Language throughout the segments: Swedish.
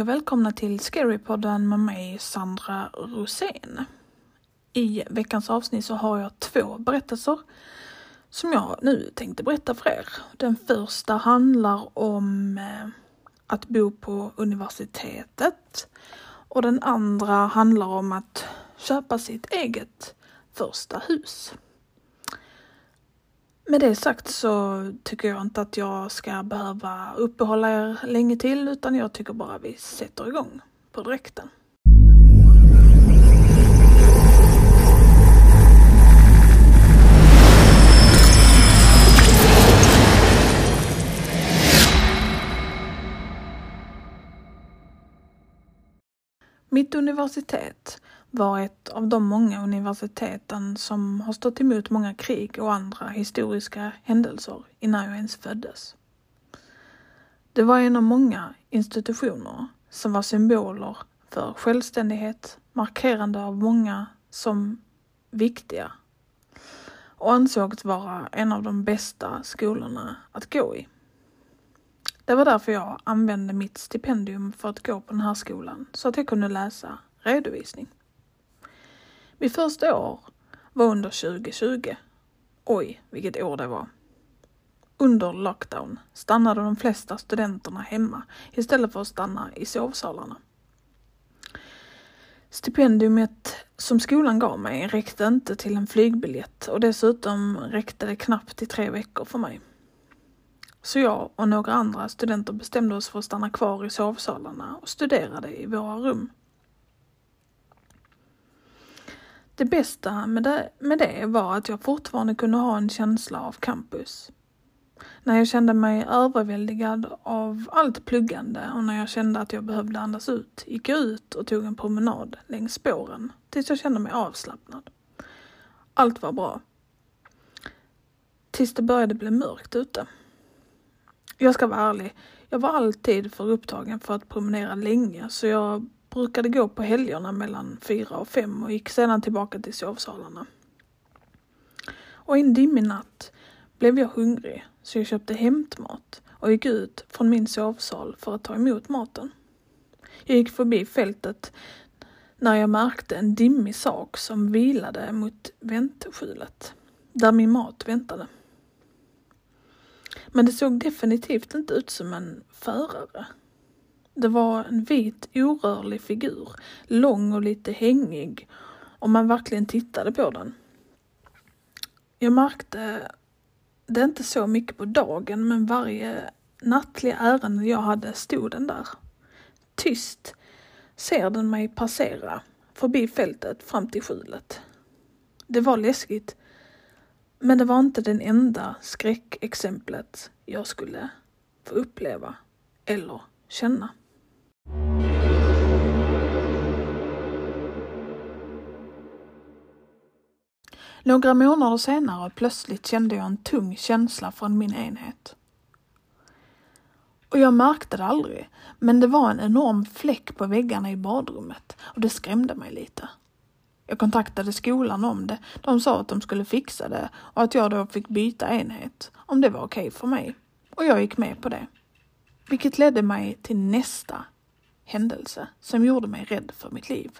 Hej och välkomna till Scarypodden med mig Sandra Rosén. I veckans avsnitt så har jag två berättelser som jag nu tänkte berätta för er. Den första handlar om eh, att bo på universitetet och den andra handlar om att köpa sitt eget första hus. Med det sagt så tycker jag inte att jag ska behöva uppehålla er länge till utan jag tycker bara vi sätter igång på direkten. Mitt universitet var ett av de många universiteten som har stått emot många krig och andra historiska händelser innan jag ens föddes. Det var en av många institutioner som var symboler för självständighet, markerande av många som viktiga och ansågs vara en av de bästa skolorna att gå i. Det var därför jag använde mitt stipendium för att gå på den här skolan så att jag kunde läsa redovisning. Mitt första år var under 2020. Oj, vilket år det var. Under lockdown stannade de flesta studenterna hemma istället för att stanna i sovsalarna. Stipendiumet som skolan gav mig räckte inte till en flygbiljett och dessutom räckte det knappt till tre veckor för mig. Så jag och några andra studenter bestämde oss för att stanna kvar i sovsalarna och studerade i våra rum. Det bästa med det, med det var att jag fortfarande kunde ha en känsla av campus. När jag kände mig överväldigad av allt pluggande och när jag kände att jag behövde andas ut gick jag ut och tog en promenad längs spåren tills jag kände mig avslappnad. Allt var bra. Tills det började bli mörkt ute. Jag ska vara ärlig, jag var alltid för upptagen för att promenera länge så jag brukade gå på helgerna mellan fyra och fem och gick sedan tillbaka till sovsalarna. Och en dimmig natt blev jag hungrig så jag köpte hämtmat och gick ut från min sovsal för att ta emot maten. Jag gick förbi fältet när jag märkte en dimmig sak som vilade mot väntskjulet där min mat väntade. Men det såg definitivt inte ut som en förare. Det var en vit orörlig figur, lång och lite hängig om man verkligen tittade på den. Jag märkte det inte så mycket på dagen men varje nattliga ärende jag hade stod den där. Tyst ser den mig passera förbi fältet fram till skjulet. Det var läskigt men det var inte den enda skräckexemplet jag skulle få uppleva eller känna. Några månader senare plötsligt kände jag en tung känsla från min enhet. Och jag märkte det aldrig, men det var en enorm fläck på väggarna i badrummet och det skrämde mig lite. Jag kontaktade skolan om det. De sa att de skulle fixa det och att jag då fick byta enhet om det var okej okay för mig. Och jag gick med på det. Vilket ledde mig till nästa händelse som gjorde mig rädd för mitt liv.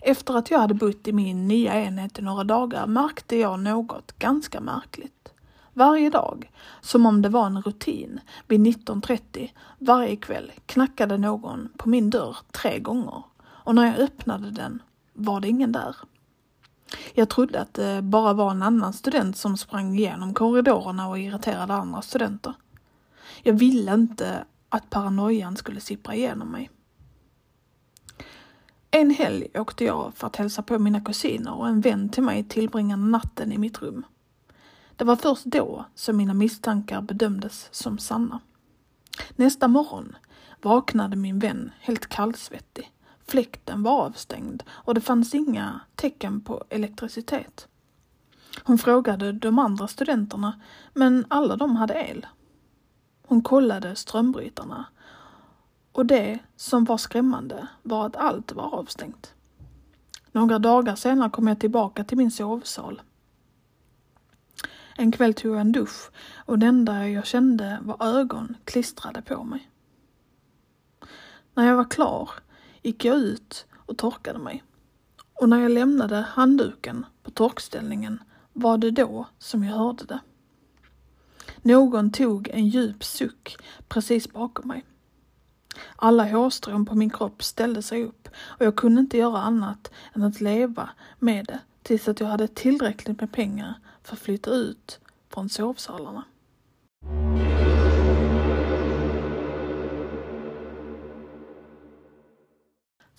Efter att jag hade bott i min nya enhet i några dagar märkte jag något ganska märkligt. Varje dag, som om det var en rutin, vid 19.30 varje kväll knackade någon på min dörr tre gånger och när jag öppnade den var det ingen där. Jag trodde att det bara var en annan student som sprang igenom korridorerna och irriterade andra studenter. Jag ville inte att paranoian skulle sippra igenom mig. En helg åkte jag för att hälsa på mina kusiner och en vän till mig tillbringade natten i mitt rum. Det var först då som mina misstankar bedömdes som sanna. Nästa morgon vaknade min vän helt kallsvettig. Fläkten var avstängd och det fanns inga tecken på elektricitet. Hon frågade de andra studenterna, men alla de hade el. Hon kollade strömbrytarna och det som var skrämmande var att allt var avstängt. Några dagar senare kom jag tillbaka till min sovsal. En kväll tog jag en dusch och det enda jag kände var ögon klistrade på mig. När jag var klar gick jag ut och torkade mig. Och när jag lämnade handduken på torkställningen var det då som jag hörde det. Någon tog en djup suck precis bakom mig. Alla hårstrån på min kropp ställde sig upp och jag kunde inte göra annat än att leva med det tills att jag hade tillräckligt med pengar för att flytta ut från sovsalarna.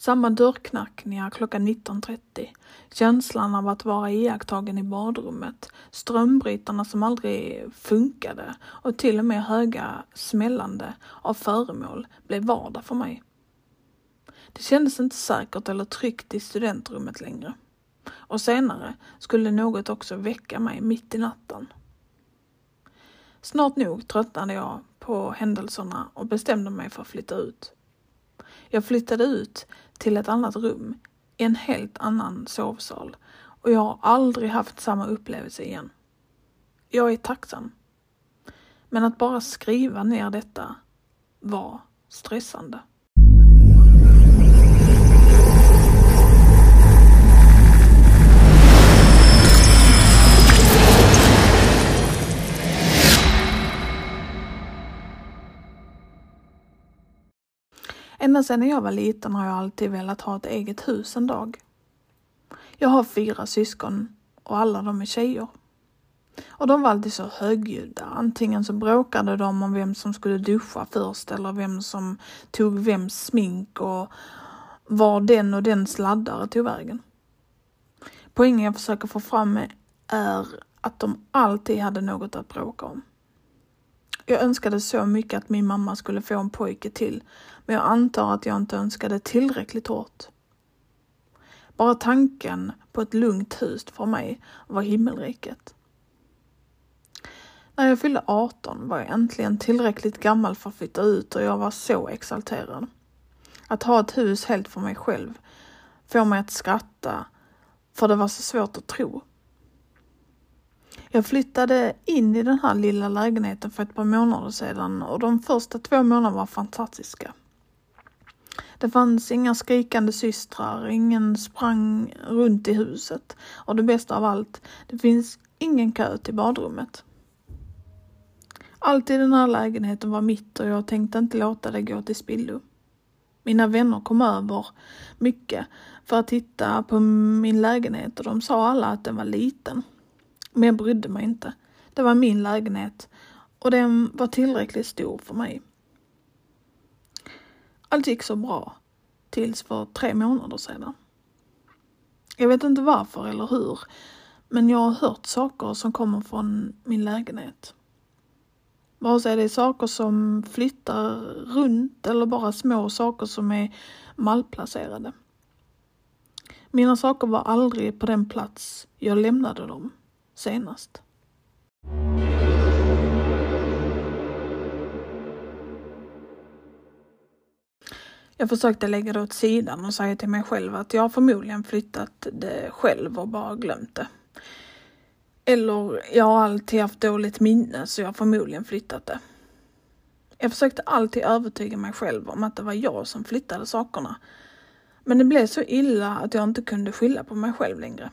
Samma dörrknackningar klockan 19.30, känslan av att vara iakttagen i badrummet, strömbrytarna som aldrig funkade och till och med höga smällande av föremål blev vardag för mig. Det kändes inte säkert eller tryggt i studentrummet längre. Och senare skulle något också väcka mig mitt i natten. Snart nog tröttnade jag på händelserna och bestämde mig för att flytta ut. Jag flyttade ut till ett annat rum, i en helt annan sovsal och jag har aldrig haft samma upplevelse igen. Jag är tacksam. Men att bara skriva ner detta var stressande. Ända sedan jag var liten har jag alltid velat ha ett eget hus en dag. Jag har fyra syskon och alla de är tjejer. Och de var alltid så högljudda. Antingen så bråkade de om vem som skulle duscha först eller vem som tog vems smink och var den och den sladdare tog vägen. Poängen jag försöker få fram är att de alltid hade något att bråka om. Jag önskade så mycket att min mamma skulle få en pojke till, men jag antar att jag inte önskade tillräckligt hårt. Bara tanken på ett lugnt hus för mig var himmelriket. När jag fyllde 18 var jag äntligen tillräckligt gammal för att flytta ut och jag var så exalterad. Att ha ett hus helt för mig själv får mig att skratta, för det var så svårt att tro. Jag flyttade in i den här lilla lägenheten för ett par månader sedan och de första två månaderna var fantastiska. Det fanns inga skrikande systrar, ingen sprang runt i huset och det bästa av allt, det finns ingen kö till badrummet. Allt i den här lägenheten var mitt och jag tänkte inte låta det gå till spillo. Mina vänner kom över mycket för att titta på min lägenhet och de sa alla att den var liten. Men jag brydde mig inte. Det var min lägenhet och den var tillräckligt stor för mig. Allt gick så bra tills för tre månader sedan. Jag vet inte varför eller hur, men jag har hört saker som kommer från min lägenhet. Vare sig det är saker som flyttar runt eller bara små saker som är malplacerade. Mina saker var aldrig på den plats jag lämnade dem senast. Jag försökte lägga det åt sidan och säga till mig själv att jag har förmodligen flyttat det själv och bara glömt det. Eller jag har alltid haft dåligt minne så jag har förmodligen flyttat det. Jag försökte alltid övertyga mig själv om att det var jag som flyttade sakerna. Men det blev så illa att jag inte kunde skylla på mig själv längre.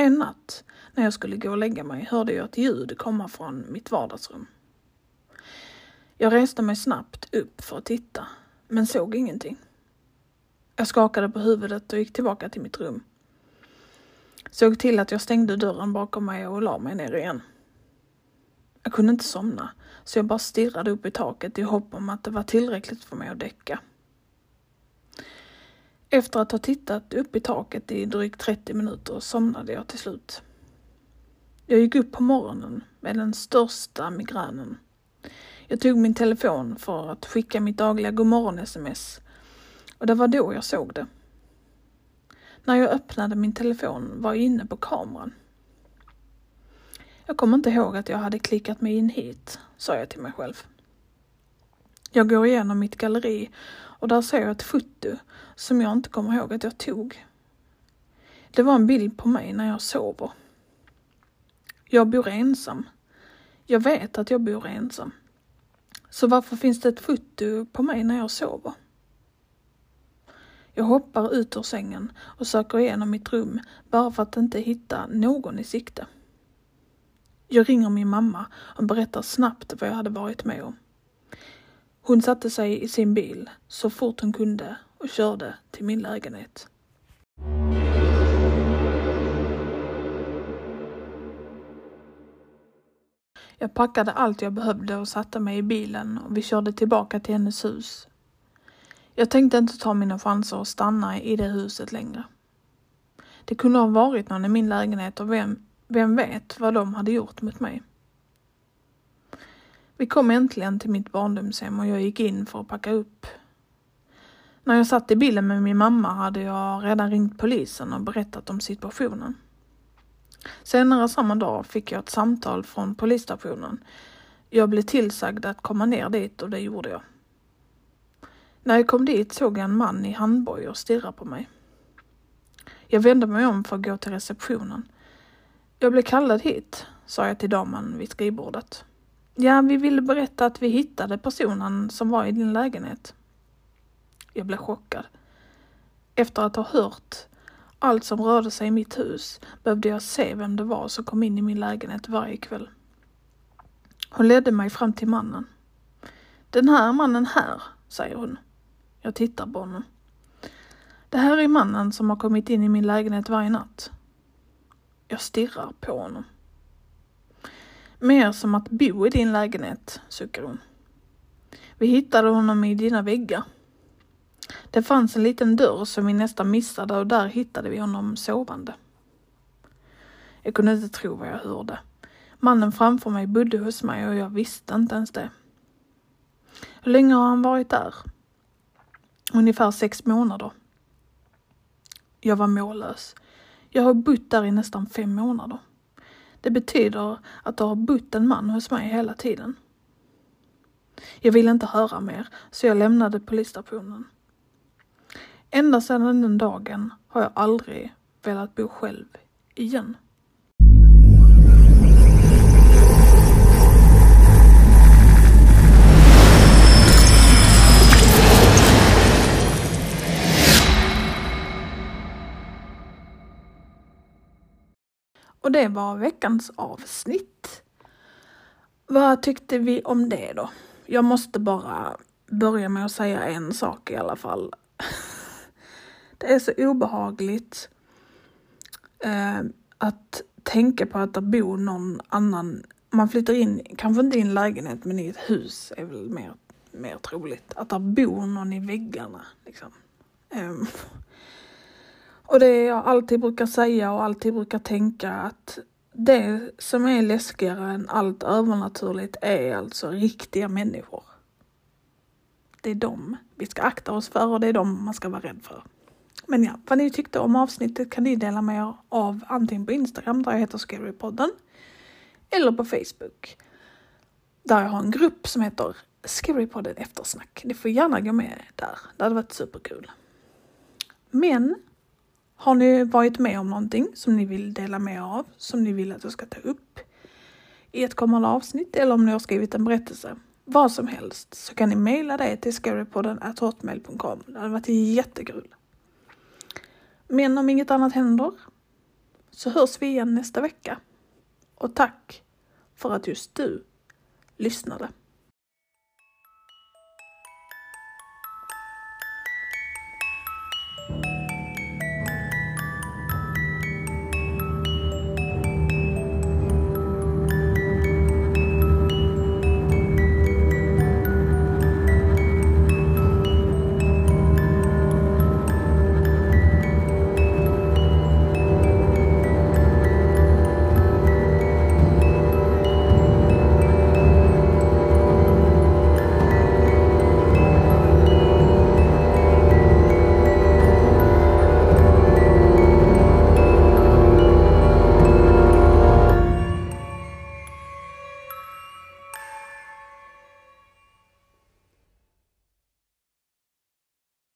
En natt när jag skulle gå och lägga mig hörde jag ett ljud komma från mitt vardagsrum. Jag reste mig snabbt upp för att titta, men såg ingenting. Jag skakade på huvudet och gick tillbaka till mitt rum. Såg till att jag stängde dörren bakom mig och la mig ner igen. Jag kunde inte somna, så jag bara stirrade upp i taket i hopp om att det var tillräckligt för mig att däcka. Efter att ha tittat upp i taket i drygt 30 minuter somnade jag till slut. Jag gick upp på morgonen med den största migränen. Jag tog min telefon för att skicka mitt dagliga godmorgon-sms och det var då jag såg det. När jag öppnade min telefon var jag inne på kameran. Jag kommer inte ihåg att jag hade klickat mig in hit, sa jag till mig själv. Jag går igenom mitt galleri och där ser jag ett foto som jag inte kommer ihåg att jag tog. Det var en bild på mig när jag sover. Jag bor ensam. Jag vet att jag bor ensam. Så varför finns det ett foto på mig när jag sover? Jag hoppar ut ur sängen och söker igenom mitt rum bara för att inte hitta någon i sikte. Jag ringer min mamma och berättar snabbt vad jag hade varit med om. Hon satte sig i sin bil så fort hon kunde och körde till min lägenhet. Jag packade allt jag behövde och satte mig i bilen och vi körde tillbaka till hennes hus. Jag tänkte inte ta mina chanser och stanna i det huset längre. Det kunde ha varit någon i min lägenhet och vem, vem vet vad de hade gjort mot mig. Vi kom äntligen till mitt barndomshem och jag gick in för att packa upp. När jag satt i bilen med min mamma hade jag redan ringt polisen och berättat om situationen. Senare samma dag fick jag ett samtal från polisstationen. Jag blev tillsagd att komma ner dit och det gjorde jag. När jag kom dit såg jag en man i handbojor stirra på mig. Jag vände mig om för att gå till receptionen. Jag blev kallad hit, sa jag till damen vid skrivbordet. Ja, vi ville berätta att vi hittade personen som var i din lägenhet. Jag blev chockad. Efter att ha hört allt som rörde sig i mitt hus behövde jag se vem det var som kom in i min lägenhet varje kväll. Hon ledde mig fram till mannen. Den här mannen här, säger hon. Jag tittar på honom. Det här är mannen som har kommit in i min lägenhet varje natt. Jag stirrar på honom. Mer som att bo i din lägenhet, suckar hon. Vi hittade honom i dina väggar. Det fanns en liten dörr som vi nästan missade och där hittade vi honom sovande. Jag kunde inte tro vad jag hörde. Mannen framför mig bodde hos mig och jag visste inte ens det. Hur länge har han varit där? Ungefär sex månader. Jag var mållös. Jag har bott där i nästan fem månader. Det betyder att det har bott en man hos mig hela tiden. Jag ville inte höra mer, så jag lämnade polisstationen. Ända sedan den dagen har jag aldrig velat bo själv igen. Och det var veckans avsnitt. Vad tyckte vi om det då? Jag måste bara börja med att säga en sak i alla fall. Det är så obehagligt eh, att tänka på att det bor någon annan. Man flyttar in, kanske inte i en lägenhet, men i ett hus är väl mer, mer troligt. Att det bor någon i väggarna. Liksom. Eh, och det jag alltid brukar säga och alltid brukar tänka att det som är läskigare än allt övernaturligt är alltså riktiga människor. Det är dem vi ska akta oss för och det är dem man ska vara rädd för. Men ja, vad ni tyckte om avsnittet kan ni dela med er av antingen på Instagram där jag heter Scarypodden eller på Facebook där jag har en grupp som heter Scarypodden eftersnack. Ni får gärna gå med där. Det hade varit superkul. Men har ni varit med om någonting som ni vill dela med er av, som ni vill att jag ska ta upp i ett kommande avsnitt eller om ni har skrivit en berättelse, vad som helst, så kan ni mejla det till scarypodden hotmail.com. Det hade varit jättekul. Men om inget annat händer så hörs vi igen nästa vecka. Och tack för att just du lyssnade.